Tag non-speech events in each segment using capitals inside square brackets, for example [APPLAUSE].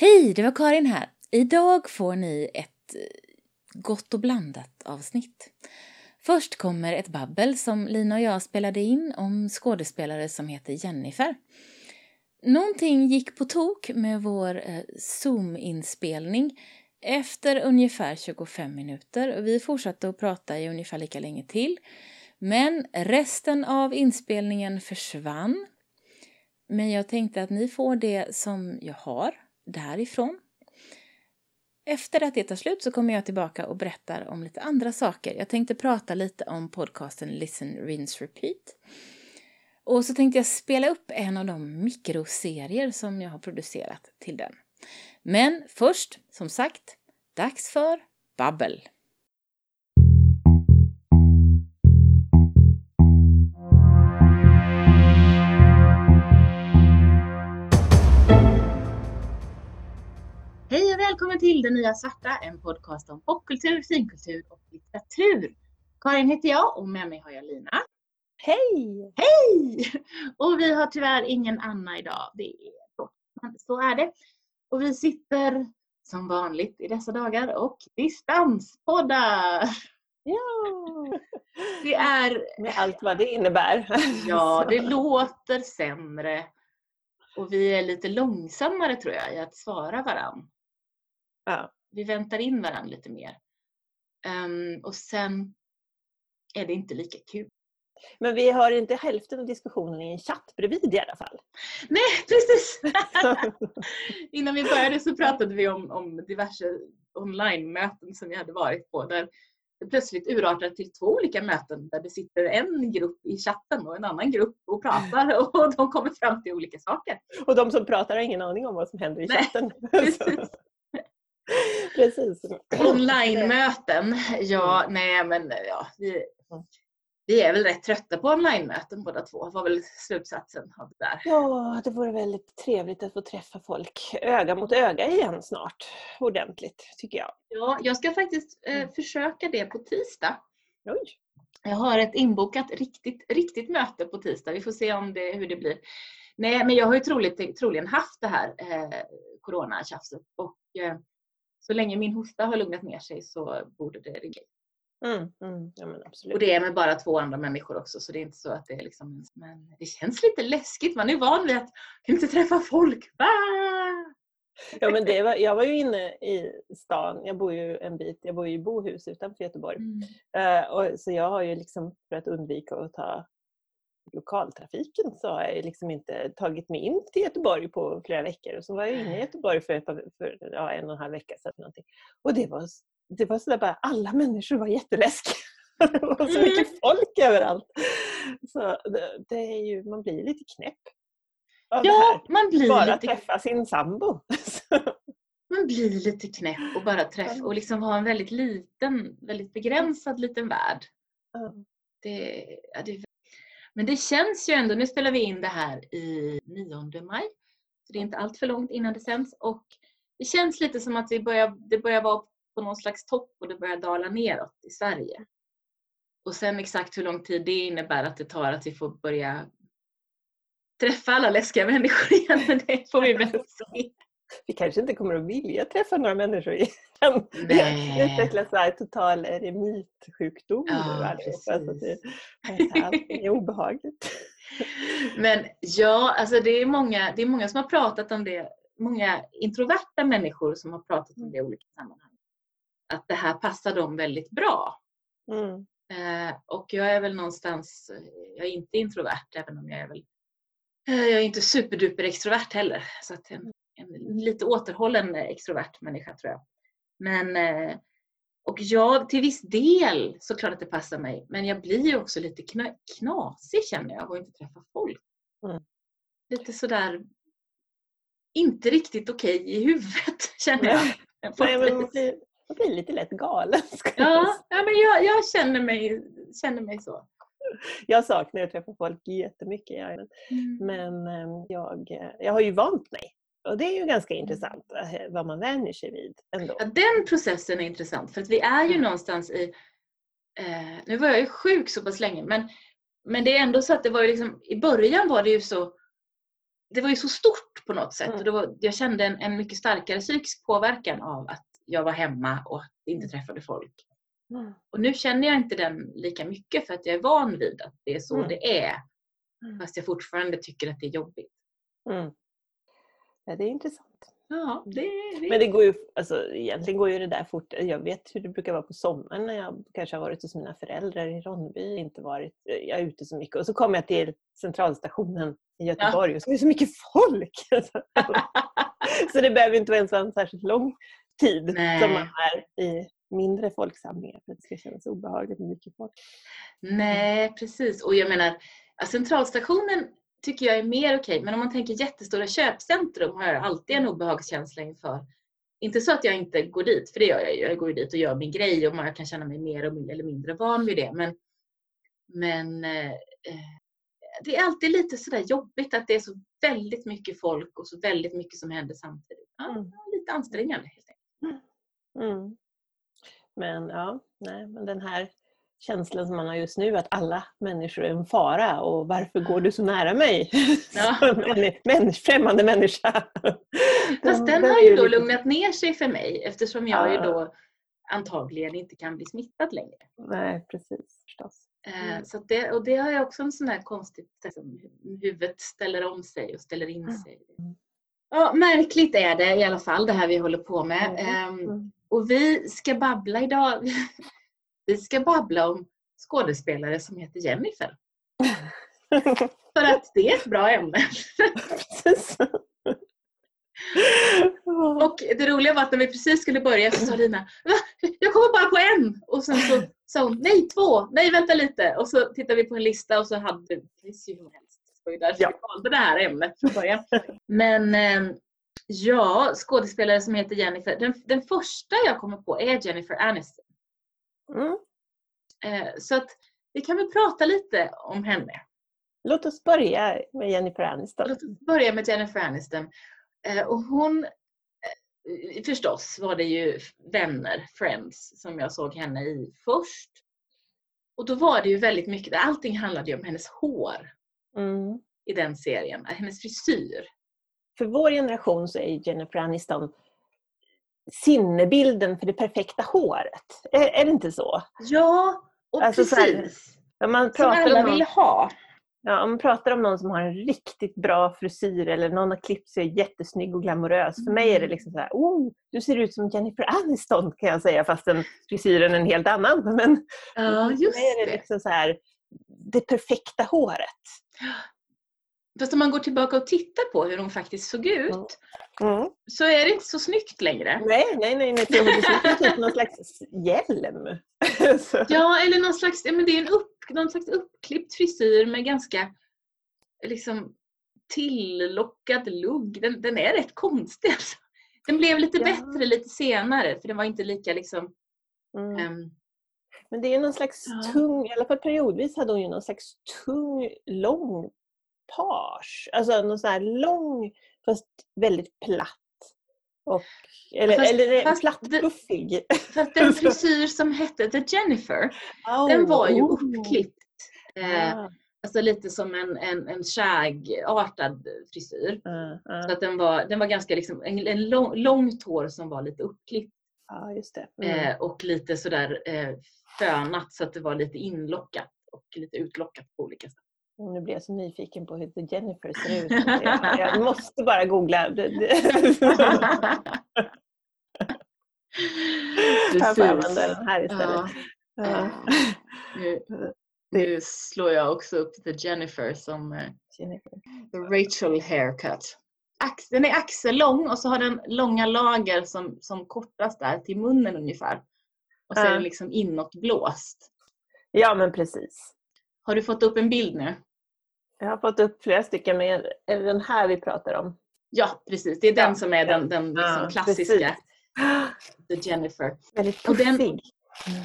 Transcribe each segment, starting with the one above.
Hej, det var Karin här. Idag får ni ett eh, gott och blandat avsnitt. Först kommer ett babbel som Lina och jag spelade in om skådespelare som heter Jennifer. Någonting gick på tok med vår eh, Zoom-inspelning efter ungefär 25 minuter och vi fortsatte att prata i ungefär lika länge till. Men resten av inspelningen försvann. Men jag tänkte att ni får det som jag har därifrån. Efter att det tar slut så kommer jag tillbaka och berättar om lite andra saker. Jag tänkte prata lite om podcasten Listen, Rinse, Repeat. Och så tänkte jag spela upp en av de mikroserier som jag har producerat till den. Men först, som sagt, dags för babbel. Till Det Nya Svarta, en podcast om popkultur, finkultur och litteratur. Karin heter jag och med mig har jag Lina. Hej! Hej! Och vi har tyvärr ingen Anna idag. Det är så är det. Och vi sitter som vanligt i dessa dagar och distanspoddar. Ja! [LAUGHS] Det är... Med allt vad det innebär. Ja, [LAUGHS] det låter sämre. Och vi är lite långsammare tror jag i att svara varann. Ja. Vi väntar in varann lite mer. Um, och sen är det inte lika kul. Men vi har inte hälften av diskussionen i en chatt bredvid i alla fall. Nej, precis! [LAUGHS] [LAUGHS] Innan vi började så pratade vi om, om diverse online-möten som vi hade varit på där det plötsligt urartar till två olika möten där det sitter en grupp i chatten och en annan grupp och pratar [LAUGHS] och de kommer fram till olika saker. Och de som pratar har ingen aning om vad som händer i Nej, chatten. precis. [LAUGHS] Precis. Online-möten, ja, nej men ja, vi, vi är väl rätt trötta på online-möten båda två, var väl slutsatsen av det där. Ja, det vore väldigt trevligt att få träffa folk öga mot öga igen snart. Ordentligt, tycker jag. Ja, jag ska faktiskt eh, försöka det på tisdag. Oj. Jag har ett inbokat riktigt, riktigt möte på tisdag. Vi får se om det, hur det blir. Nej, men jag har ju troligt, troligen haft det här eh, coronatjafset och eh, så länge min hosta har lugnat ner sig så borde det ringa. Mm, mm, ja, absolut. Och det är med bara två andra människor också så det är inte så att det är liksom... Men det känns lite läskigt. Man är van vid att inte träffa folk. Ja, men det var, jag var ju inne i stan, jag bor ju en bit, jag bor i Bohus utanför Göteborg. Mm. Eh, och, så jag har ju liksom för att undvika att ta lokaltrafiken så har jag liksom inte tagit mig in till Göteborg på flera veckor. Och så var jag inne i Göteborg för, ett för ja, en och en halv vecka sedan. Någonting. Och det var, det var sådär bara, alla människor var jätteläskiga. [LAUGHS] Det var så mycket folk överallt. Så det, det är ju, man blir lite knäpp av det Ja, här. man blir, Bara lite, träffa sin sambo. [LAUGHS] man blir lite knäpp och bara träffa och liksom ha en väldigt liten, väldigt begränsad liten värld. Ja. Det, ja, det, men det känns ju ändå, nu spelar vi in det här i 9 maj, så det är inte allt för långt innan det sänds och det känns lite som att vi börjar, det börjar vara på någon slags topp och det börjar dala neråt i Sverige. Och sen exakt hur lång tid det innebär att det tar att vi får börja träffa alla läskiga människor igen, [LAUGHS] men det får vi väl se. Vi kanske inte kommer att vilja träffa några människor igen. Nej. Det utvecklas så total eremitsjukdom Ja. Så att det, allting är obehagligt. Men ja, alltså det är, många, det är många som har pratat om det. Många introverta människor som har pratat om det i olika sammanhang. Att det här passar dem väldigt bra. Mm. Eh, och jag är väl någonstans, jag är inte introvert även om jag är väl, eh, jag är inte superduper extrovert heller. Så att en, en lite återhållen extrovert människa tror jag. Men, eh, och jag till viss del såklart att det passar mig. Men jag blir ju också lite kna, knasig känner jag av att inte träffa folk. Mm. Lite sådär inte riktigt okej i huvudet [LAUGHS] känner jag. Nej, men man, blir, man blir lite lätt galen. [LAUGHS] Ja, ja men jag, jag känner, mig, känner mig så. Jag saknar att träffa folk jättemycket. Men, men eh, jag, eh, jag har ju vant mig. Och det är ju ganska intressant eh, vad man vänjer sig vid ändå. Ja, den processen är intressant för att vi är ju Mm. någonstans i... Eh, nu var jag ju sjuk så pass länge men, men det är ändå så att det var ju liksom, i början var det ju så det var ju så stort på något sätt. Mm. Och det var, jag kände en, en mycket starkare psykisk påverkan av att jag var hemma och inte träffade folk. Mm. Och nu känner jag inte den lika mycket för att jag är van vid att det är så Mm. det är. Mm. Fast jag fortfarande tycker att det är jobbigt. Ja, det är intressant. Ja, det, det. Men det går ju, alltså, egentligen går ju det där fort. Jag vet hur det brukar vara på sommaren när jag kanske har varit hos mina föräldrar i Ronneby. Inte varit, jag är ute så mycket. Och så kommer jag till centralstationen i Göteborg och så är det så mycket folk. [LAUGHS] så det behöver inte ens vara en särskilt lång tid Nej. som man är i mindre folksamlingar för att det ska kännas obehagligt med mycket folk. Nej, precis. Och jag menar, ja, centralstationen tycker jag är mer okej. Men om man tänker jättestora köpcentrum har jag alltid en obehagskänsla inför. Inte så att jag inte går dit, för det gör jag ju. Jag går ju dit och gör min grej och man kan känna mig mer eller mindre van vid det. Men, men eh, eh, det är alltid lite sådär jobbigt att det är så väldigt mycket folk och så väldigt mycket som händer samtidigt. Ja, Mm. Lite ansträngande helt enkelt. Mm. Men ja, nej, men den här känslan som man har just nu att alla människor är en fara och varför går du så nära mig? Ja. [LAUGHS] Män, främmande människa. [LAUGHS] Fast den har ju då lugnat ner sig för mig eftersom jag ju Ja. då antagligen inte kan bli smittad längre. Nej, precis förstås. Eh, Mm. Så det, och det har jag också en sån här konstigt sätt som huvudet ställer om sig och ställer in Mm. sig. Ja, märkligt är det i alla fall det här vi håller på med. Mm. Ehm, Mm. Och vi ska babbla idag. [LAUGHS] Vi ska babbla om skådespelare som heter Jennifer. [LAUGHS] För att det är ett bra ämne. Och det roliga var att när vi precis skulle börja så sa Lina Va? Jag kommer bara på en! Och sen så sa hon nej två, nej vänta lite. Och så tittade vi på en lista och så hade vi precis helst. Det var ju därför Ja. vi valde det här ämnet från början. Men eh, ja, skådespelare som heter Jennifer. Den, den första jag kommer på är Jennifer Aniston. Mm. Eh, så att vi kan väl prata lite om henne. Låt oss börja med Jennifer Aniston. Låt oss börja med Jennifer Aniston. Eh, och hon, eh, förstås var det ju vänner, Friends, som jag såg henne i först. Och då var det ju väldigt mycket, allting handlade ju om hennes hår Mm. i den serien, hennes frisyr. För vår generation så är Jennifer Aniston sinnebilden för det perfekta håret. Är, är det inte så? Ja, och Alltså så här, precis. Om man, Som pratar alla om någon, vill ha. ja, om man pratar om någon som har en riktigt bra frisyr eller någon har klippt sig jättesnygg och glamorös. För mig är det liksom så här, oh, du ser ut som Jennifer Aniston kan jag säga fastän frisyren är en helt annan. Men Ja, just för mig är det det. liksom så här, det perfekta håret. [GASPS] Fast om man går tillbaka och tittar på hur hon faktiskt såg ut Mm. så är det inte så snyggt längre. Nej, nej, nej, nej. Det ser ut som någon slags hjälm. [LAUGHS] Ja, eller någon slags, men det är en upp, någon slags uppklippt frisyr med ganska liksom tillockad lugg. Den, den är rätt konstig. Alltså. Den blev lite Ja. bättre lite senare för den var inte lika liksom... Mm. ehm, Men det är någon slags Ja. tung, i alla fall periodvis hade hon ju någon slags tung, lång page. Alltså någon sån här lång fast väldigt platt. Och, eller Fast- eller nej, fast platt puffig. fast den [LAUGHS] frisyr som hette The Jennifer, den var ju Oh. uppklippt. Eh, Ah, alltså lite som en, en, en shag-artad frisyr. ah, ah. Så att den var, den var ganska liksom, en, en lång, långt hår som var lite uppklippt. Ja, just det. Mm. Eh, och lite sådär eh, fönat så att det var lite inlockat och lite utlockat på olika sätt. Nu blir jag så nyfiken på hur The Jennifer ser ut. [LAUGHS] Jag, måste bara googla. [LAUGHS] Det- Jag den här istället. Ja, nu, nu slår jag också upp The Jennifer som eh, Jennifer. The Rachel haircut. Den är axellång och så har den långa lager som, som kortas där till munnen ungefär. Och så är den liksom inåtblåst. Ja, men precis. Har du fått upp en bild nu? Jag har fått upp flera stycken, men är det den här vi pratar om? Ja, precis. Det är den Ja, som är ja. den, den liksom Ja, klassiska The Jennifer. Väldigt Och den- puffig.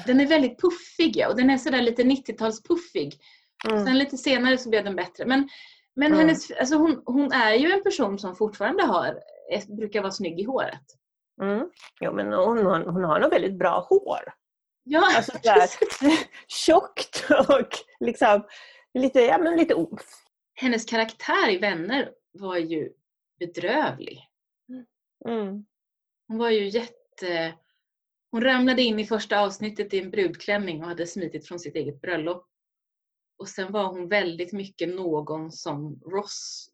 Den är väldigt puffig ja, och den är sådär lite 90-talspuffig. Mm. Sen lite senare så blev den bättre. Men, men Mm. hennes, alltså hon, hon är ju en person som fortfarande har, brukar vara snygg i håret. Mm. Jo, men hon, hon, hon har nog väldigt bra hår. Ja, Alltså sådär, tjockt och liksom lite, ja, men lite. Hennes karaktär i Vänner var ju bedrövlig. Mm. Hon var ju jätte... Hon ramlade in i första avsnittet i en brudklänning och hade smitit från sitt eget bröllop. Och sen var hon väldigt mycket någon som Ross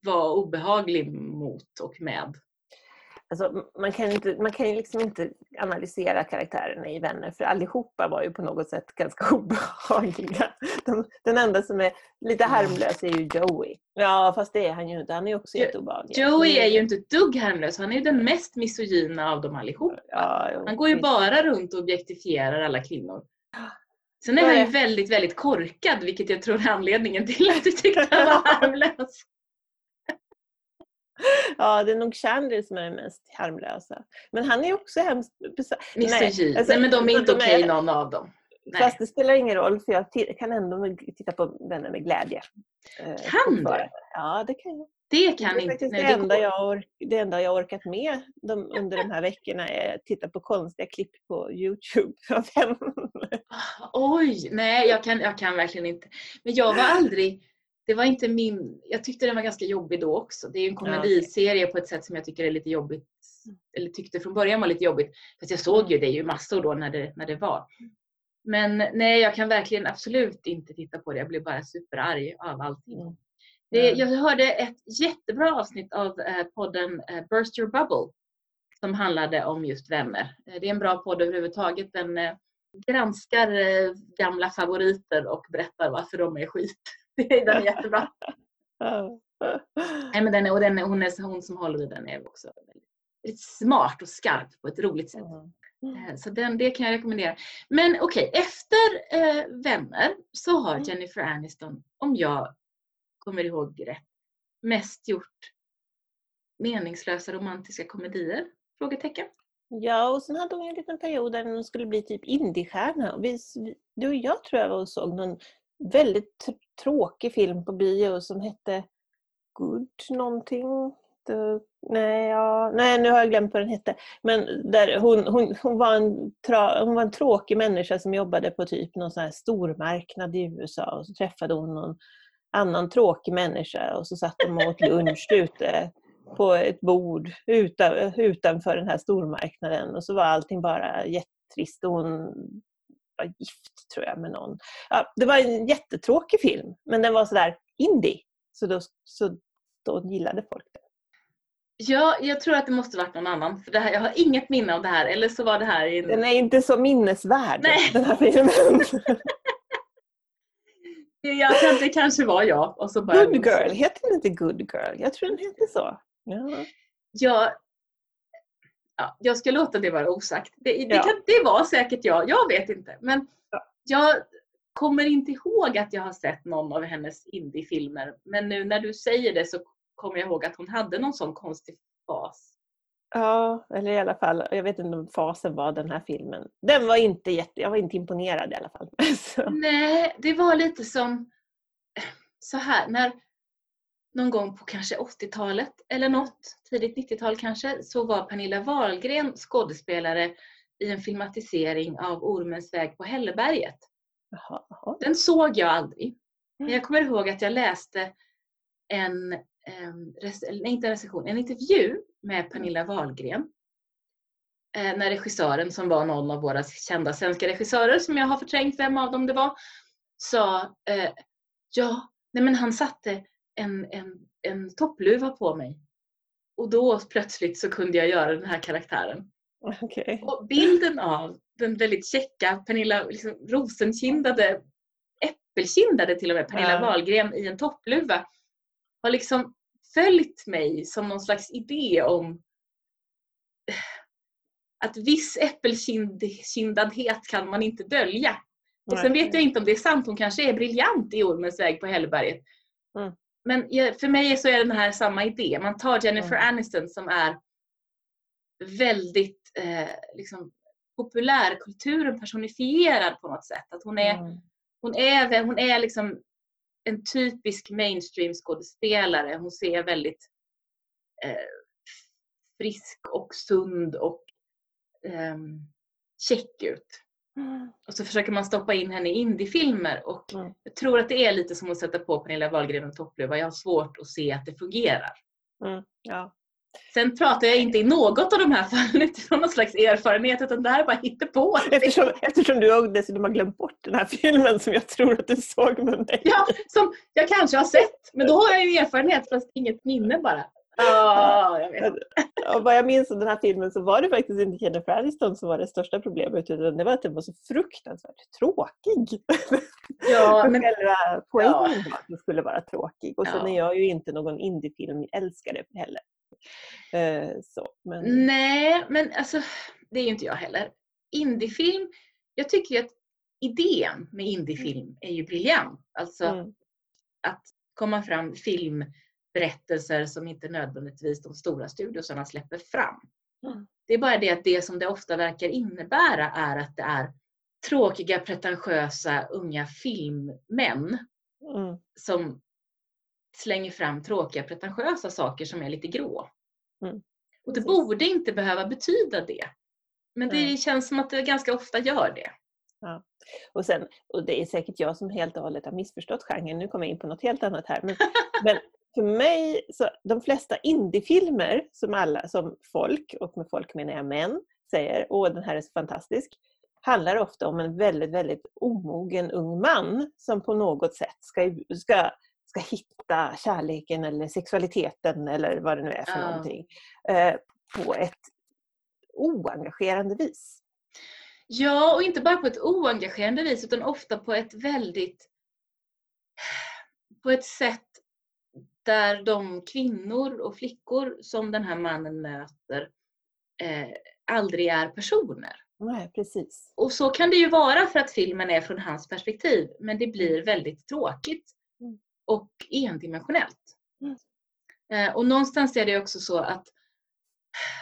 var obehaglig mot och med. Alltså, man kan, inte, man kan ju liksom inte analysera karaktärerna i Vänner för allihopa var ju på något sätt ganska [LAUGHS] obehagliga. De, den enda som är lite harmlös är ju Joey. Ja fast det är han ju inte, han är också Jo- jätteobehaglig. Joey är ju inte ett dugg harmlös, han är ju den mest misogyna av dem allihop. Ja, jo, Han går ju visst. bara runt och objektifierar alla kvinnor. [GASPS] Sen är han ju väldigt, väldigt korkad, vilket jag tror är anledningen till att du tyckte han var [LAUGHS] harmlös. Ja, det är nog Chandler som är den mest harmlösa. Men han är också hemskt besatt. Misogyn. alltså, Nej, men de är inte okej någon av dem. Nej. Fast det spelar ingen roll för jag kan ändå titta på Vänner med glädje. Eh, Kan du? Ja, det kan jag. Det Det kan är inte... Nej, det, det enda går- jag ork, det enda jag orkat med de, under de här veckorna är att titta på konstiga klipp på Youtube. [LAUGHS] Vänner. Oj, nej jag kan, jag kan verkligen inte. Men jag var aldrig, det var inte min, jag tyckte den var ganska jobbig då också. Det är ju en komediserie på ett sätt som jag tycker är lite jobbigt. Eller tyckte från början var lite jobbigt. Fast jag såg ju det ju massor då när det, när det var. Men nej, jag kan verkligen absolut inte titta på det. Jag blir bara superarg av allting. Mm. Det, Mm. jag hörde ett jättebra avsnitt av eh, podden eh, Burst Your Bubble som handlade om just vänner. Eh, det är en bra podd överhuvudtaget. Den eh, granskar eh, gamla favoriter och berättar varför de är skit. [LAUGHS] Den är jättebra. [LAUGHS] Nej, men den är, och den är, hon, är, hon som håller i den är också väldigt, smart och skarp på ett roligt sätt. Mm. Så den, det kan jag rekommendera. Men okej, efter eh, Vänner så har Mm. Jennifer Aniston, om jag kommer ihåg rätt, mest gjort meningslösa romantiska komedier? Frågetecken. Ja, och sen hade hon en liten period där hon skulle bli typ indiestjärna. Du och jag tror jag var och såg någon väldigt tråkig film på bio som hette Good någonting. The, nej, ja, nej, nu har jag glömt vad den hette. Men där hon, hon, hon, var en tra, hon var en tråkig människa som jobbade på typ någon sån här stormarknad i USA och så träffade hon någon annan tråkig människa och så satt de och åt lunch ute på ett bord utan, utanför den här stormarknaden och så var allting bara jättetrist och hon var gift tror jag med någon. Ja, det var en jättetråkig film men den var sådär indie så då, så då gillade folk det. Ja, jag tror att det måste varit någon annan. För det här, jag har inget minne av det här. Eller så var det här en... Den är inte så minnesvärd Nej. den här filmen. [LAUGHS] Jag att det kanske var jag. Och så bara... Good Girl, heter den inte Good Girl? Jag tror den heter så. Ja. Jag, ja, jag ska låta det vara osagt. Det, det, Ja. kan, det var säkert jag. Jag vet inte. Men Ja. jag kommer inte ihåg att jag har sett någon av hennes indiefilmer. Men nu när du säger det så kommer jag ihåg att hon hade någon sån konstig fas. Ja, eller i alla fall, jag vet inte om fasen var den här filmen. Den var inte jätte, jag var inte imponerad i alla fall. [LAUGHS] Så. Nej, det var lite som så här när någon gång på kanske 80-talet eller något, tidigt 90-tal kanske, så var Pernilla Wahlgren skådespelare i en filmatisering av Ormens väg på Hälleberget. Jaha, jaha. Den såg jag aldrig. Men Mm. jag kommer ihåg att jag läste en, eller nej, inte en recension, en intervju med Pernilla Wahlgren. Eh, när regissören, som var någon av våra kända svenska regissörer, som jag har förträngt vem av dem det var, sa eh, ja, nej men han satte en, en, en toppluva på mig. Och då plötsligt så kunde jag göra den här karaktären. Okej. Och bilden av den väldigt käcka Pernilla liksom, rosenkindade, äppelkindade till och med, Pernilla Ja. Wahlgren i en toppluva har liksom följt mig som någon slags idé om att viss äppelkindadhet kan man inte dölja. Och sen vet jag inte om det är sant, hon kanske är briljant i Ormens väg på Hälleberget. Mm. Men för mig så är den här samma idé. Man tar Jennifer Mm. Aniston som är väldigt eh, liksom, populärkulturen personifierad på något sätt. Att hon är, Mm. hon är, hon är liksom en typisk mainstream skådespelare. Hon ser väldigt eh, frisk och sund och ehm, check ut. Och så försöker man stoppa in henne i indiefilmer och Mm. jag tror att det är lite som att sätta på Pernilla Wahlgren och Toppluva. Jag har svårt att se att det fungerar. Mm. Ja. Sen pratar jag inte i något av de här fallen [LAUGHS] utifrån någon slags erfarenhet utan det här är bara hittepå. Eftersom, eftersom du dessutom har glömt bort den här filmen som jag tror att du såg med mig. Ja, som jag kanske har sett, men då har jag ju erfarenhet fast inget minne bara. Ja, jag vet. Och vad jag minns av den här filmen så var det faktiskt inte Jennifer Aniston som var det största problemet utan det var att den var så fruktansvärt tråkig. Ja, [LAUGHS] men, Själva poängen var att den skulle vara tråkig. Och sen Ja. är jag ju inte någon indiefilmälskare heller. Eh, så, men, nej, men alltså det är ju inte jag heller. Indiefilm, jag tycker ju att idén med indiefilm är ju briljant. Alltså mm, att komma fram filmberättelser som inte nödvändigtvis de stora studiosarna släpper fram. Mm. Det är bara det att det som det ofta verkar innebära är att det är tråkiga, pretentiösa, unga filmmän mm, som slänger fram tråkiga, pretentiösa saker som är lite grå. Mm. Och det borde inte behöva betyda det. Men det känns som att det ganska ofta gör det. Och, sen, och det är säkert jag som helt och hållet har missförstått genren. Nu kommer jag in på något helt annat här. Men, men för mig, så de flesta indiefilmer som, alla, som folk, och med folk menar jag män, säger åh den här är så fantastisk, handlar ofta om en väldigt, väldigt omogen ung man som på något sätt ska, ska, ska hitta kärleken eller sexualiteten eller vad det nu är för Ja. någonting. Eh, på ett oengagerande vis. Ja, och inte bara på ett oengagerande vis utan ofta på ett väldigt... På ett sätt där de kvinnor och flickor som den här mannen möter eh, aldrig är personer. Nej, precis. Och så kan det ju vara för att filmen är från hans perspektiv, men det blir väldigt tråkigt Mm. och endimensionellt. Mm. Eh, och någonstans är det också så att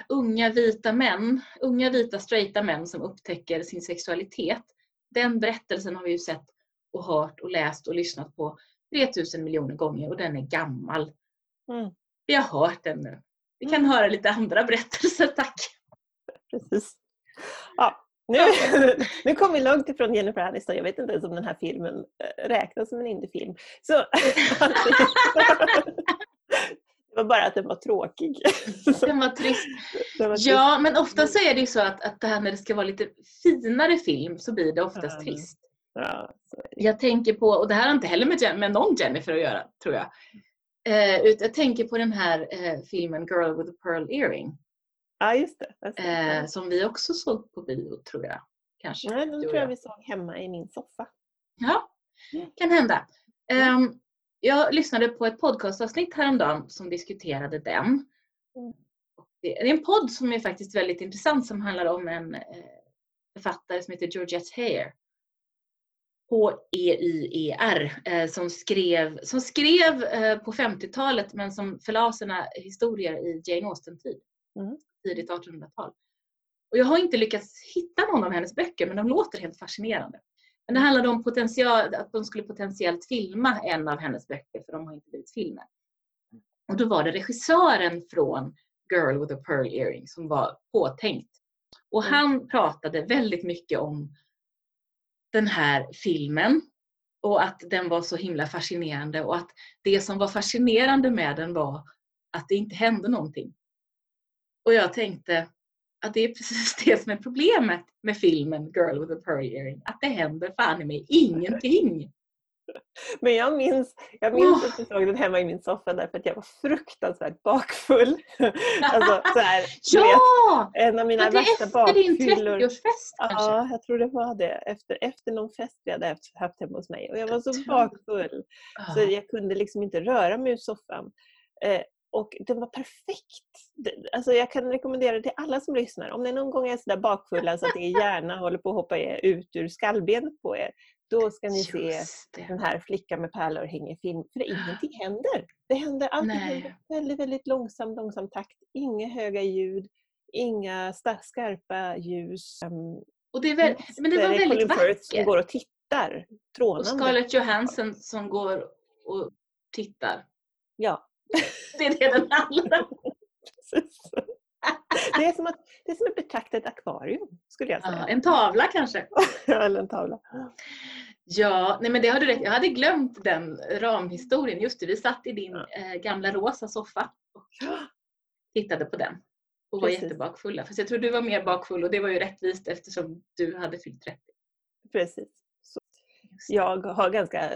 unga vita män, unga vita straighta män som upptäcker sin sexualitet, den berättelsen har vi ju sett och hört och läst och lyssnat på 3000 miljoner gånger och den är gammal. Mm. Vi har hört den nu. Vi kan höra lite andra berättelser, tack. Precis. Ja, nu, [LAUGHS] nu kom vi långt ifrån Jennifer Aniston. Jag vet inte ens om den här filmen eh, räknas som en indiefilm. Så, [LAUGHS] det var bara att den var tråkig. [LAUGHS] Den var trist. Den var trist. Ja, men ofta så är det ju så att, att det här när det ska vara lite finare film så blir det oftast Ja. trist. Ja, det. Jag tänker på, och det här har inte heller med, med någon Jennifer att göra, tror jag. Eh, ut- jag tänker på den här eh, filmen Girl with a Pearl Earring. ja, just det. Alltså, Eh, som vi också såg på bio, tror jag. Kanske. Nej, den tror jag vi såg hemma i min soffa. Ja, kan hända. Ehm, jag lyssnade på ett podcastavsnitt häromdagen som diskuterade den. Mm. Det är en podd som är faktiskt väldigt intressant som handlar om en eh, författare som heter Georgette Heyer. H-E-Y-E-R. Eh, som skrev, som skrev eh, på 50-talet men som förlade sina historier i Jane Austen-tid. Mm. Tidigt 1800-tal. Och jag har inte lyckats hitta någon av hennes böcker men de låter helt fascinerande. Men det handlade om potential, att de skulle potentiellt filma en av hennes böcker för de har inte blivit filmer. Och då var det regissören från Girl with a Pearl Earring som var påtänkt. Och Mm. han pratade väldigt mycket om den här filmen och att den var så himla fascinerande och att det som var fascinerande med den var att det inte hände någonting. Och jag tänkte att det är precis [LAUGHS] det som är problemet med filmen Girl with a Pearl Earring. Att det händer fan i mig ingenting. [LAUGHS] Men jag minns, jag minns att jag såg den hemma i min soffa därför att jag var fruktansvärt bakfull. [LAUGHS] alltså, så här, du vet, Ja! en av mina värsta är efter din bakfyllor. 30-årsfest kanske? Ja, jag tror det var det. Efter, efter någon fest vi hade haft, hemma hos mig. Och jag var så bakfull. Så Ja. jag kunde liksom inte röra mig ur soffan. Eh, och den var perfekt. Alltså jag kan rekommendera det till alla som lyssnar. Om ni någon gång är sådär bakfulla så att er hjärna håller på att hoppa ut ur skallbenet på er. Då ska ni se Just det. den här Flickan med pärlor hänger film. För ingenting händer. Det händer alltid händer väldigt, väldigt långsam, långsam takt. Inga höga ljud. Inga skarpa ljus. Um, Och det är väl, men det var Colin väldigt som vackert. går och tittar. Och Trånande. Scarlett Johansson som går och tittar. Ja, Det är det den handlar om. [LAUGHS] precis. Det är som att, det är som att betrakta ett akvarium, skulle jag säga. Ja, en tavla kanske. [LAUGHS] Eller en tavla. Ja, nej men det har du rätt Jag hade glömt den ramhistorien. Just det, vi satt i din Ja. eh, gamla rosa soffa och tittade på den. Och var Precis. jättebakfulla. Fast jag tror du var mer bakfull och det var ju rättvist eftersom du hade fyllt 30. Precis. Så jag har ganska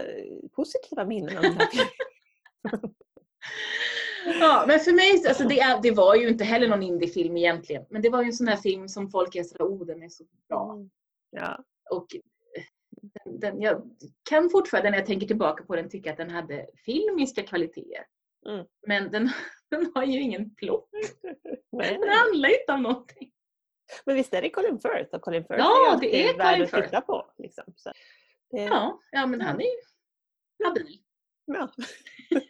positiva minnen om den här. [LAUGHS] [LAUGHS] Ja, men för mig, alltså det, är, det var ju inte heller någon indiefilm egentligen. Men det var ju en sån här film som folk är sådär, oh den är så bra. Mm. Ja. Och den, den, jag kan fortfarande när jag tänker tillbaka på den tycka att den hade filmiska kvaliteter. Mm. Men den, [LAUGHS] den har ju ingen plott. [LAUGHS] Nej, Den handlar inte om någonting. Men visst är det Colin Firth och Colin Firth Ja, är det är värd Colin att Firth. titta på. Liksom. Det, Ja, ja men han är ju habil. ja. [LAUGHS]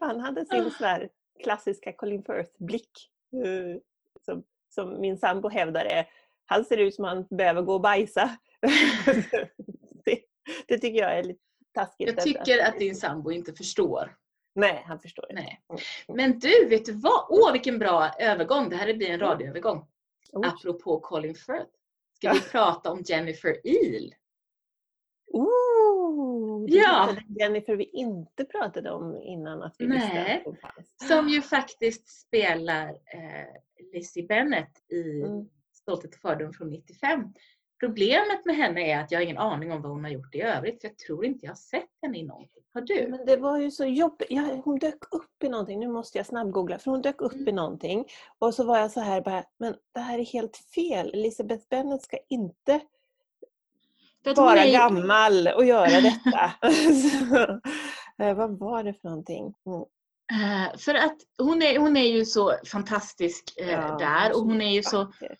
Han hade sin sån där klassiska Colin Firth-blick. eh, Som, som min sambo hävdar är, han ser ut som han behöver gå och bajsa. [LAUGHS] det, det tycker jag är lite taskigt. Jag tycker att din sambo inte förstår. Nej, han förstår inte. Nej. Men du, vet du vad? Åh, vilken bra övergång. Det här blir en radioövergång. Oj. Apropå Colin Firth. Ska vi prata om Jennifer Eel? Ooh, Ja. Jennifer vi inte pratade om innan att vi visste Nej. att hon fanns. Som ju faktiskt spelar eh, Lizzie Bennett i Mm. Stolthet och fördom från 95. Problemet med henne är att jag har ingen aning om vad hon har gjort i övrigt. För jag tror inte jag har sett henne i någonting. Har du? Men det var ju så jobbigt. Ja, hon dök upp i någonting. Nu måste jag snabbgoogla. För hon dök upp Mm. i någonting. Och så var jag så här bara, men det här är helt fel. Elisabeth Bennet ska inte vara är ju- gammal och göra [LAUGHS] detta. så, [LAUGHS] eh, vad var det för någonting? Mm. Eh, för att hon är, hon är ju så fantastisk eh, Ja, där och hon är ju så, vacker.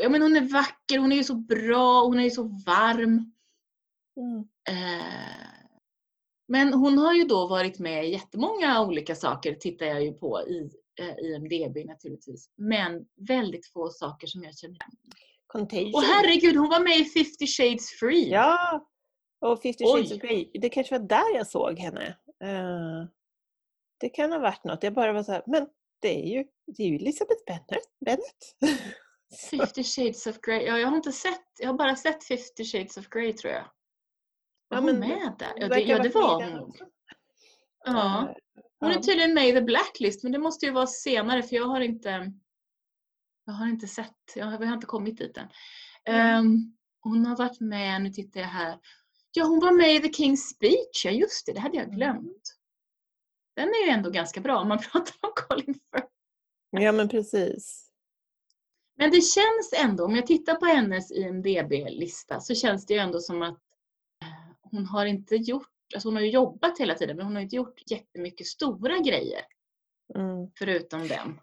ja men hon är vacker, hon är ju så bra, hon är ju så varm. Mm. Eh, men hon har ju då varit med i jättemånga olika saker, tittar jag ju på i IMDB naturligtvis. Men väldigt få saker som jag känner igen. Contagion. Och herregud, hon var med i 50 shades free! Ja! Och 50 shades Oj. of Grey. Det kanske var där jag såg henne. Eh, det kan ha varit något. Jag bara var så här, men det är ju, det är ju Elisabeth Bennet. Bennett. [LAUGHS] 50 shades of grey. Ja, jag har inte sett, jag har bara sett 50 shades of grey tror jag. Var Ja, hon men med där? Ja, det, ja, det var hon. Ja. Eh, Hon är tydligen med i The Blacklist, men det måste ju vara senare för jag har inte jag har inte sett, jag har, inte kommit dit än. Ehm, hon har varit med, nu tittar jag här. Ja, hon var med i The King's Speech, ja just det, det hade jag Mm. glömt. Den är ju ändå ganska bra om man [LAUGHS] pratar om Colin Firth. Ja men precis. Men det känns ändå, om jag tittar på hennes IMDB-lista så känns det ju ändå som att eh, hon har inte gjort, alltså hon har ju jobbat hela tiden men hon har inte gjort jättemycket stora grejer Mm. förutom den.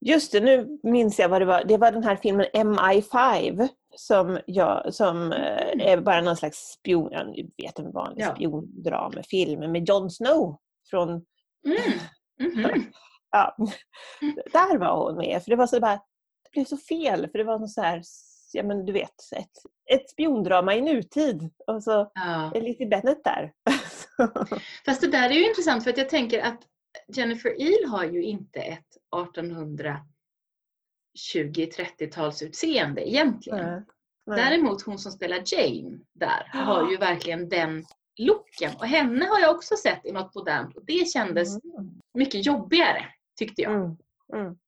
Just det, nu minns jag vad det var. Det var den här filmen MI5 som, jag, som eh, är bara någon slags spion, ja, ni vet en vanlig Ja. spiondramafilm med Jon Snow från Mm. Mhm. [LAUGHS] Ja, där var hon med. För det var så bara, det blev så fel. För det var något så här, ja men du vet, ett, ett spiondrama i nutid. Och så Ja. är Lizzie Bennet där. [LAUGHS] Fast det där är ju intressant för att jag tänker att Jennifer Eel har ju inte ett 1820-30-talsutseende egentligen. Nej. Nej. Däremot hon som spelar Jane där har ju verkligen den looken. Och henne har jag också sett i något modernt och det kändes Mm. mycket jobbigare tyckte jag. Mm. Mm.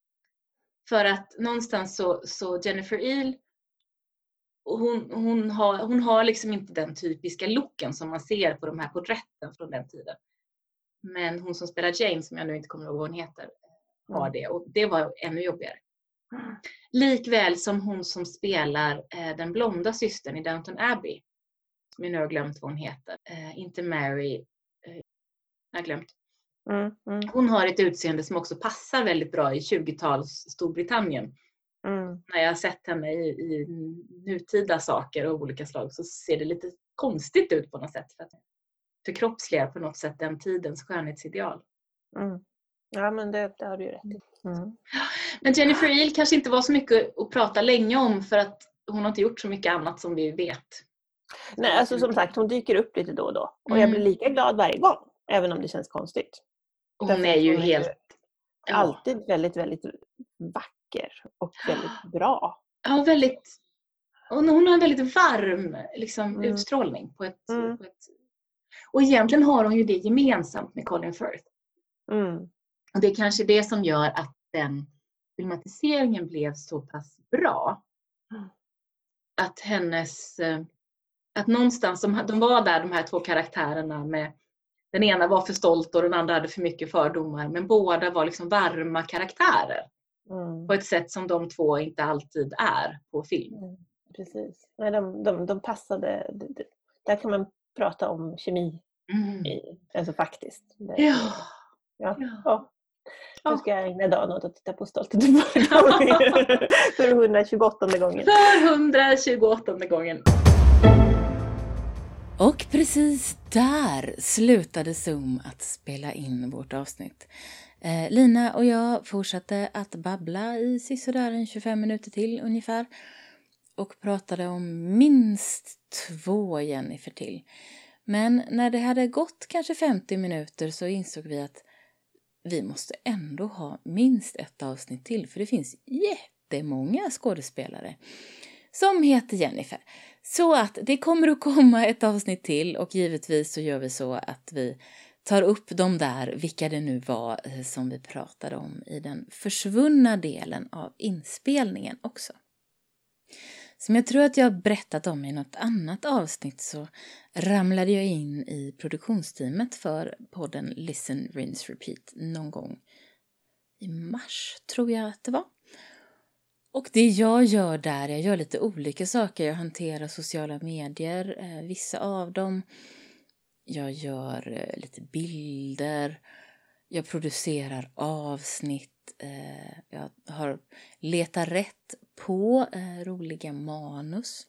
För att någonstans så, så Jennifer Eel hon, hon, har, hon har liksom inte den typiska looken som man ser på de här porträtten från den tiden. Men hon som spelar Jane, som jag nu inte kommer ihåg vad hon heter, har Mm. det och det var ännu jobbigare. Likväl som hon som spelar eh, den blonda systern i Downton Abbey. Som jag nu har glömt vad hon heter. Eh, inte Mary. Eh, jag har glömt. Mm. Mm. Hon har ett utseende som också passar väldigt bra i 20-tals Storbritannien. Mm. När jag har sett henne i, i nutida saker av olika slag så ser det lite konstigt ut på något sätt. För att förkroppsligar på något sätt den tidens skönhetsideal. Mm. Ja men det, det har du ju rätt i. Mm. Men Jennifer Eel kanske inte var så mycket att prata länge om för att hon har inte gjort så mycket annat som vi vet. Nej, alltså som sagt hon dyker upp lite då och då. Och jag blir Mm. lika glad varje gång. Även om det känns konstigt. Därför Hon är ju hon är helt Ja. alltid väldigt, väldigt vacker och väldigt bra. Ja, väldigt... Hon, hon har en väldigt varm liksom, Mm. utstrålning. På ett, Mm. på ett... Och egentligen har hon ju det gemensamt med Colin Firth. Mm. Och det är kanske det som gör att den filmatiseringen blev så pass bra. Mm. Att hennes... eh, Att någonstans, de, de var där de här två karaktärerna med den ena var för stolt och den andra hade för mycket fördomar. Men båda var liksom varma karaktärer. Mm. På ett sätt som de två inte alltid är på film. Mm. Precis. Nej, de, de, de passade. Där kan man prata om kemi, Mm. i, alltså faktiskt. Ja. Ja. Ja. Nu ska jag ägna dagen åt att titta på Stolt Göteborg för 128 [LAUGHS] gången. För 128 gången. Och precis där slutade Zoom att spela in vårt avsnitt. Eh, Lina och jag fortsatte att babbla i sisådär en 25 minuter till ungefär. Och pratade om minst två Jennifer till. Men när det hade gått kanske 50 minuter så insåg vi att vi måste ändå ha minst ett avsnitt till för det finns jättemånga skådespelare som heter Jennifer. Så att det kommer att komma ett avsnitt till och givetvis så gör vi så att vi tar upp de där, vilka det nu var eh, som vi pratade om i den försvunna delen av inspelningen också. Som jag tror att jag har berättat om i något annat avsnitt så ramlade jag in i produktionsteamet för podden Listen, Rinse, Repeat någon gång i mars, tror jag att det var. Och det jag gör där, jag gör lite olika saker. Jag hanterar sociala medier, eh, vissa av dem. Jag gör eh, lite bilder. Jag producerar avsnitt. Eh, jag har letat rätt på eh, roliga manus.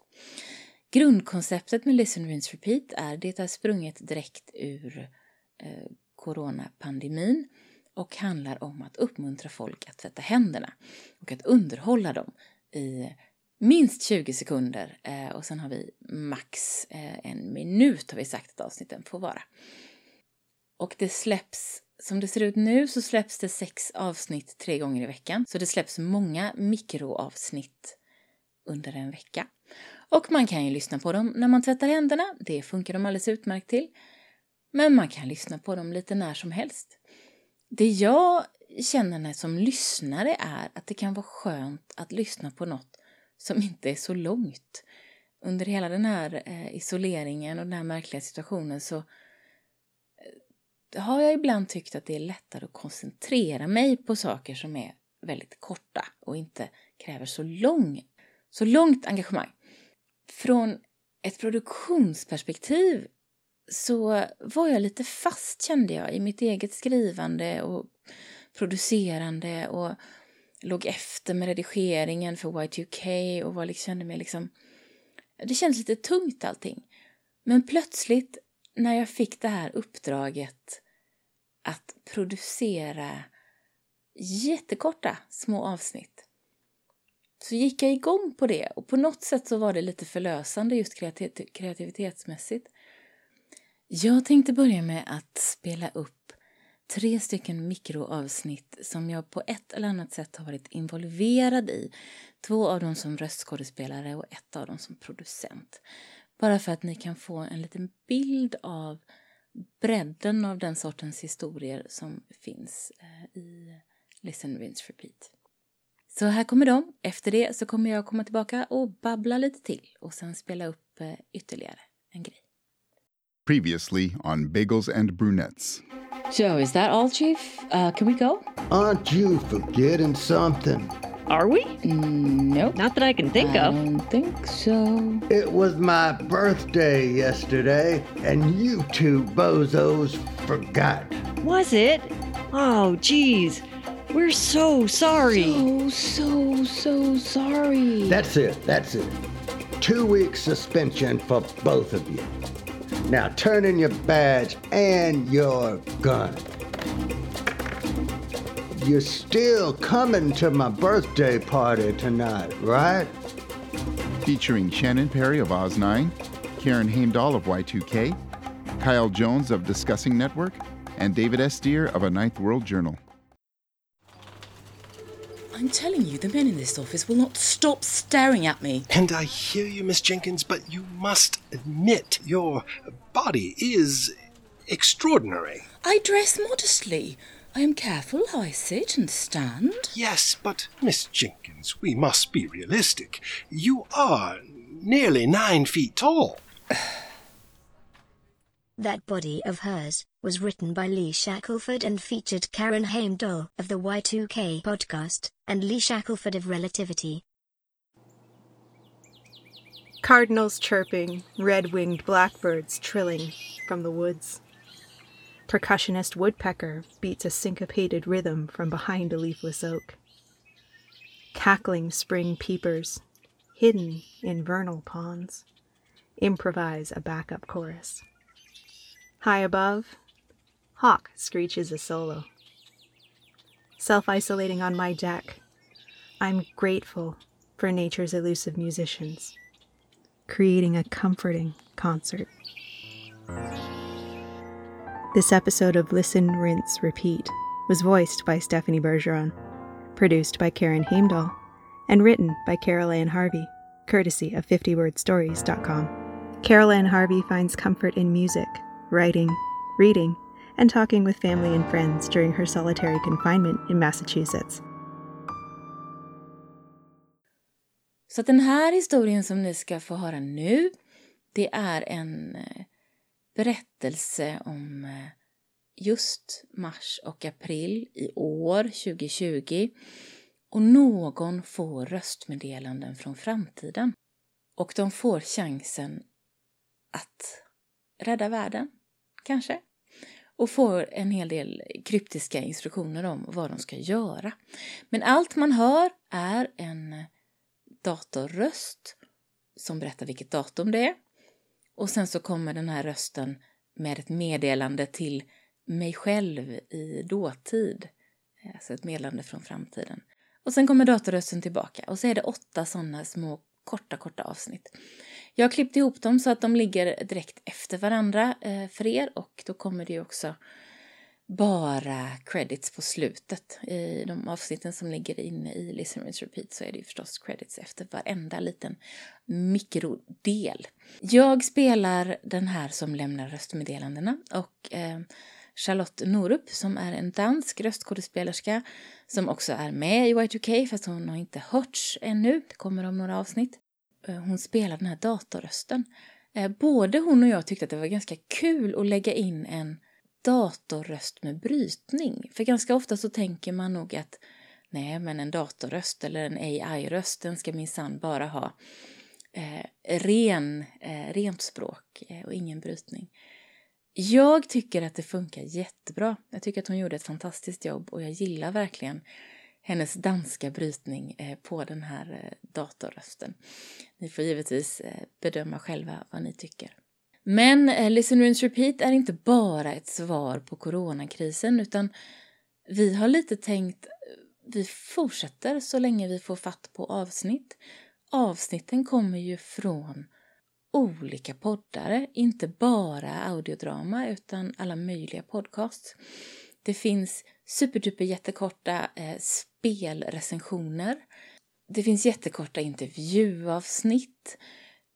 Grundkonceptet med Listen, Rinse, Repeat är det är sprunget direkt ur eh, coronapandemin och handlar om att uppmuntra folk att tvätta händerna och att underhålla dem i minst 20 sekunder eh, och sen har vi max eh, en minut har vi sagt att avsnitten får vara. Och det släpps, som det ser ut nu så släpps det sex avsnitt tre gånger i veckan. Så det släpps många mikroavsnitt under en vecka. Och man kan ju lyssna på dem när man tvättar händerna, det funkar de alldeles utmärkt till. Men man kan lyssna på dem lite när som helst. Det jag känner när som lyssnare är att det kan vara skönt att lyssna på något som inte är så långt. Under hela den här eh, isoleringen och den här märkliga situationen så har jag ibland tyckt att det är lättare att koncentrera mig på saker som är väldigt korta och inte kräver så, lång, så långt engagemang. Från ett produktionsperspektiv så var jag lite fast kände jag i mitt eget skrivande och producerande och låg efter med redigeringen för Y2K och var kände mig liksom... Det kändes lite tungt allting. Men plötsligt när jag fick det här uppdraget att producera jättekorta små avsnitt så gick jag igång på det och på något sätt så var det lite förlösande just kreativ kreativitetsmässigt. Jag tänkte börja med att spela upp tre stycken mikroavsnitt som jag på ett eller annat sätt har varit involverad i. Två av dem som röstskådespelare och ett av dem som producent. Bara för att ni kan få en liten bild av bredden av den sortens historier som finns i Listen, Rinse, Repeat. Så här kommer de. Efter det så kommer jag komma tillbaka och babbla lite till och sen spela upp ytterligare en grej. Previously on Bagels and Brunettes. So, is that all, Chief? Uh, can we go? Aren't you forgetting something? Are we? Mm, nope. Not that I can think I of. don't think so. It was my birthday yesterday, and you two bozos forgot. Was it? Oh, geez. We're so sorry. So, so, so sorry. That's it, that's it. Two weeks suspension for both of you. Now turn in your badge and your gun. You're still coming to my birthday party tonight, right? Featuring Shannon Perry of Oz 9, Karen Haindahl of Y2K, Kyle Jones of Discussing Network, and David S. Deer of A Ninth World Journal. I'm telling you, the men in this office will not stop staring at me. And I hear you, Miss Jenkins, but you must admit your body is extraordinary. I dress modestly. I am careful how I sit and stand. Yes, but Miss Jenkins, we must be realistic. You are nearly nine feet tall. [SIGHS] That Body of Hers was written by Lee Shackelford and featured Karen Heimdahl of the Y2K podcast and Lee Shackelford of Relativity. Cardinals chirping, red winged blackbirds trilling from the woods. Percussionist woodpecker beats a syncopated rhythm from behind a leafless oak. Cackling spring peepers, hidden in vernal ponds, improvise a backup chorus. High above, hawk screeches a solo. Self isolating on my deck, I'm grateful for nature's elusive musicians, creating a comforting concert. This episode of Listen, Rinse, Repeat was voiced by Stephanie Bergeron, produced by Karen Heimdahl, and written by Carol Ann Harvey, courtesy of 50wordstories.com. Carol Ann Harvey finds comfort in music, writing, reading, and talking with family and friends during her solitary confinement in Massachusetts. Så den här historien som ni ska få höra nu, det är en eh, berättelse om eh, just mars och april i år, 2020. Och någon får röstmeddelanden från framtiden. Och de får chansen att rädda världen, kanske. Och får en hel del kryptiska instruktioner om vad de ska göra. Men allt man hör är en datorröst som berättar vilket datum det är. Och sen så kommer den här rösten med ett meddelande till mig själv i dåtid. Eh, alltså ett meddelande från framtiden. Och sen kommer datorrösten tillbaka och så är det åtta sådana små korta, korta avsnitt. Jag har klippt ihop dem så att de ligger direkt efter varandra eh, för er och då kommer det ju också bara credits på slutet. I de avsnitten som ligger inne i Listen Rinse Repeat så är det ju förstås credits efter varenda liten mikrodel. Jag spelar den här som lämnar röstmeddelandena och eh, Charlotte Norup som är en dansk röstskådespelerska som också är med i Y2K fast hon har inte hörts ännu. Det kommer om några avsnitt. Eh, hon spelar den här datorrösten. Eh, både hon och jag tyckte att det var ganska kul att lägga in en datorröst med brytning. För ganska ofta så tänker man nog att nej, men en datorröst eller en AI-röst, den ska minsann bara ha eh, ren, eh, rent språk eh, och ingen brytning. Jag tycker att det funkar jättebra. Jag tycker att hon gjorde ett fantastiskt jobb och jag gillar verkligen hennes danska brytning eh, på den här eh, datorrösten. Ni får givetvis eh, bedöma själva vad ni tycker. Men eh, Listen, Rinse, Repeat är inte bara ett svar på coronakrisen utan vi har lite tänkt eh, vi fortsätter så länge vi får fatt på avsnitt. Avsnitten kommer ju från olika poddare, inte bara audiodrama utan alla möjliga podcasts. Det finns superduper jättekorta eh, spelrecensioner. Det finns jättekorta intervjuavsnitt.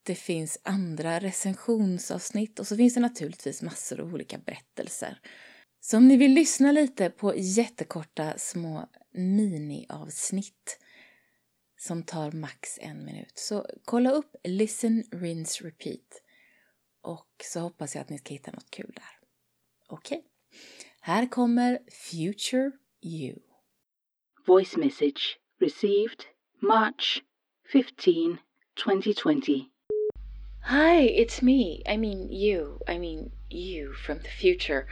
Det finns andra recensionsavsnitt och så finns det naturligtvis massor av olika berättelser. Så om ni vill lyssna lite på jättekorta små miniavsnitt som tar max en minut så kolla upp Listen, Rinse, Repeat och så hoppas jag att ni ska hitta något kul där. Okej, okay. här kommer Future You. Voice message received March 15, 2020. Hi, it's me. I mean, you. I mean, you from the future.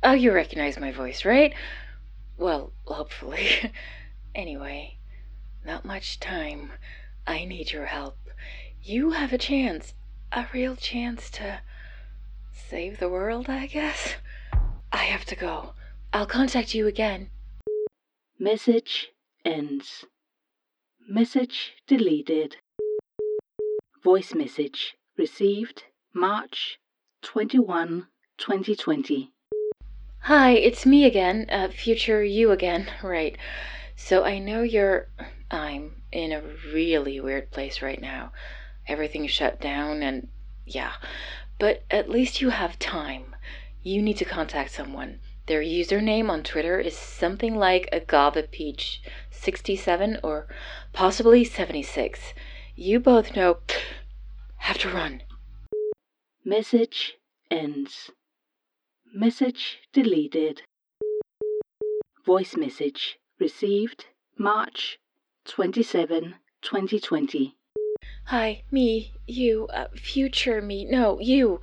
Oh, you recognize my voice, right? Well, hopefully. [LAUGHS] anyway, not much time. I need your help. You have a chance, a real chance to save the world, I guess. I have to go. I'll contact you again. Message ends. Message deleted. Voice message received March 21, 2020. Hi, it's me again. Uh, future you again. [LAUGHS] Right. So I know you're. I'm in a really weird place right now. Everything's shut down, and yeah. But at least you have time. You need to contact someone. Their username on Twitter is something like Agava Peach 67 or possibly 76. You both know. Have to run. Message ends. Message deleted. Voice message received March 27, 2020. Hi, me, you, uh, future me. No, you.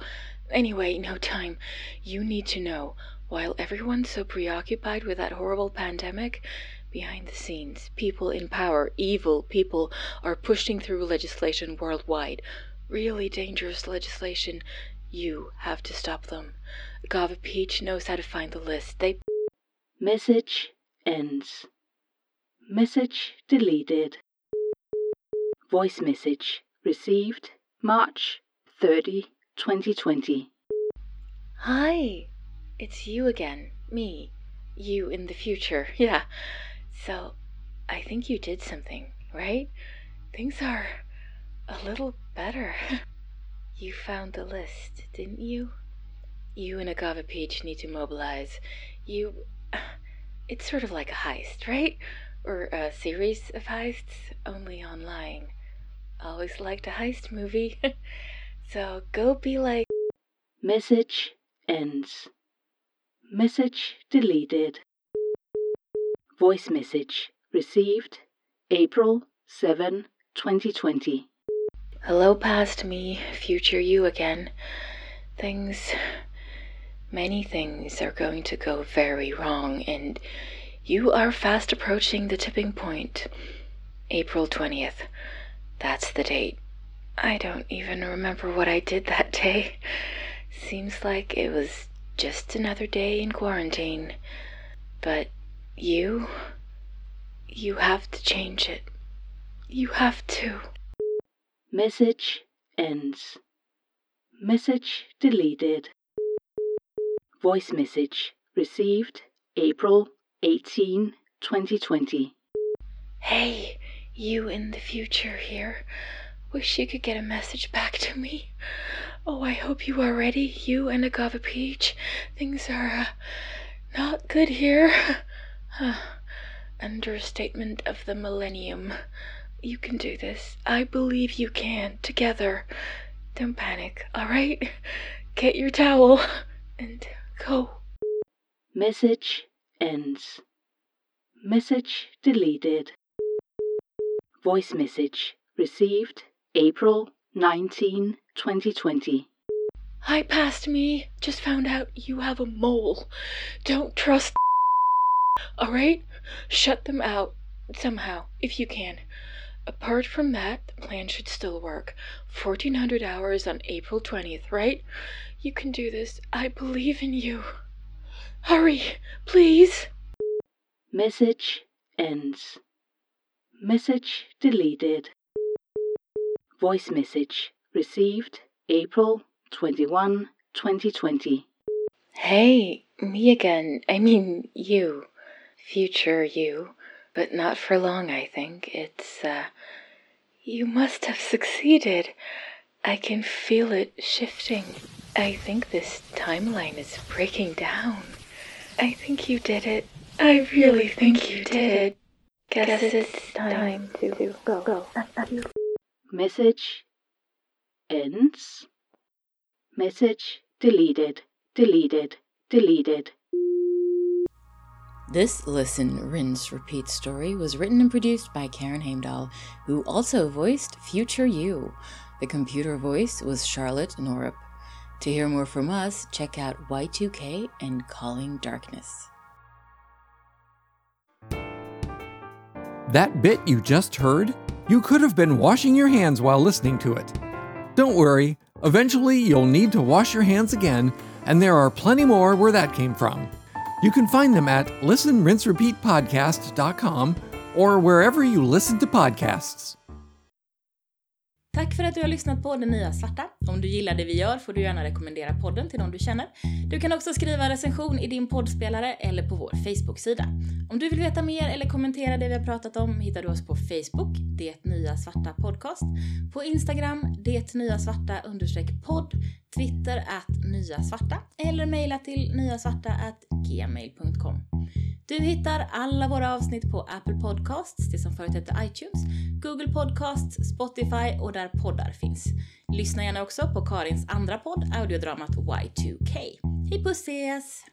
Anyway, no time. You need to know. While everyone's so preoccupied with that horrible pandemic, behind the scenes, people in power, evil people, are pushing through legislation worldwide. Really dangerous legislation. You have to stop them. Gava Peach knows how to find the list. They. Message ends. Message deleted. Voice message received March 30, 2020. Hi, it's you again. Me. You in the future. [LAUGHS] Yeah. So, I think you did something, right? Things are a little better. [LAUGHS] You found the list, didn't you? You and Agava Peach need to mobilize. You. [SIGHS] It's sort of like a heist, right? Or a series of heists, only online. Always liked a heist movie. [LAUGHS] so go be like. Message ends. Message deleted. Voice message received April 7, 2020. Hello, past me, future you again. Things. Many things are going to go very wrong, and you are fast approaching the tipping point. April 20th. That's the date. I don't even remember what I did that day. Seems like it was just another day in quarantine. But you. You have to change it. You have to. Message ends. Message deleted. Voice message received April 18, 2020. Hey, you in the future here. Wish you could get a message back to me. Oh, I hope you are ready, you and Agave Peach. Things are uh, not good here. [SIGHS] Understatement of the millennium. You can do this. I believe you can. Together. Don't panic, alright? [LAUGHS] Get your towel [LAUGHS] and go. Message ends. Message deleted. Voice message received April 19, 2020. Hi, past me. Just found out you have a mole. Don't trust. [LAUGHS] Alright? Shut them out. Somehow, if you can. Apart from that, the plan should still work. 1400 hours on April 20th, right? You can do this. I believe in you. Hurry, please. Message ends. Message deleted. Voice message received April 21, 2020. Hey, me again. I mean, you. Future you. But not for long, I think. It's, uh. You must have succeeded. I can feel it shifting. I think this timeline is breaking down. I think you did it. I really think you did. Guess, Guess it's time to go. go. Message ends. Message deleted. Deleted. Deleted. This Listen, Rinse, Repeat story was written and produced by Karen Heimdahl, who also voiced Future You. The computer voice was Charlotte Norup. To hear more from us, check out Y2K and Calling Darkness. That bit you just heard? You could have been washing your hands while listening to it. Don't worry, eventually you'll need to wash your hands again, and there are plenty more where that came from. You can find them at listenrinserepeatpodcast.com or wherever you listen to podcasts. Tack för att du har lyssnat på Det Nya Svarta. Om du gillar det vi gör får du gärna rekommendera podden till någon du känner. Du kan också skriva recension i din poddspelare eller på vår Facebook-sida. Om du vill veta mer eller kommentera det vi har pratat om hittar du oss på Facebook, Det Nya Svarta Podcast, på Instagram, Det Nya Svarta understreck podd, Twitter att Nya Svarta eller mejla till nyasvarta at gmail.com. Du hittar alla våra avsnitt på Apple Podcasts, det som förut hette iTunes, Google Podcasts, Spotify och där poddar finns. Lyssna gärna också på Karins andra podd, audiodramat Y2K. Hej puss ses!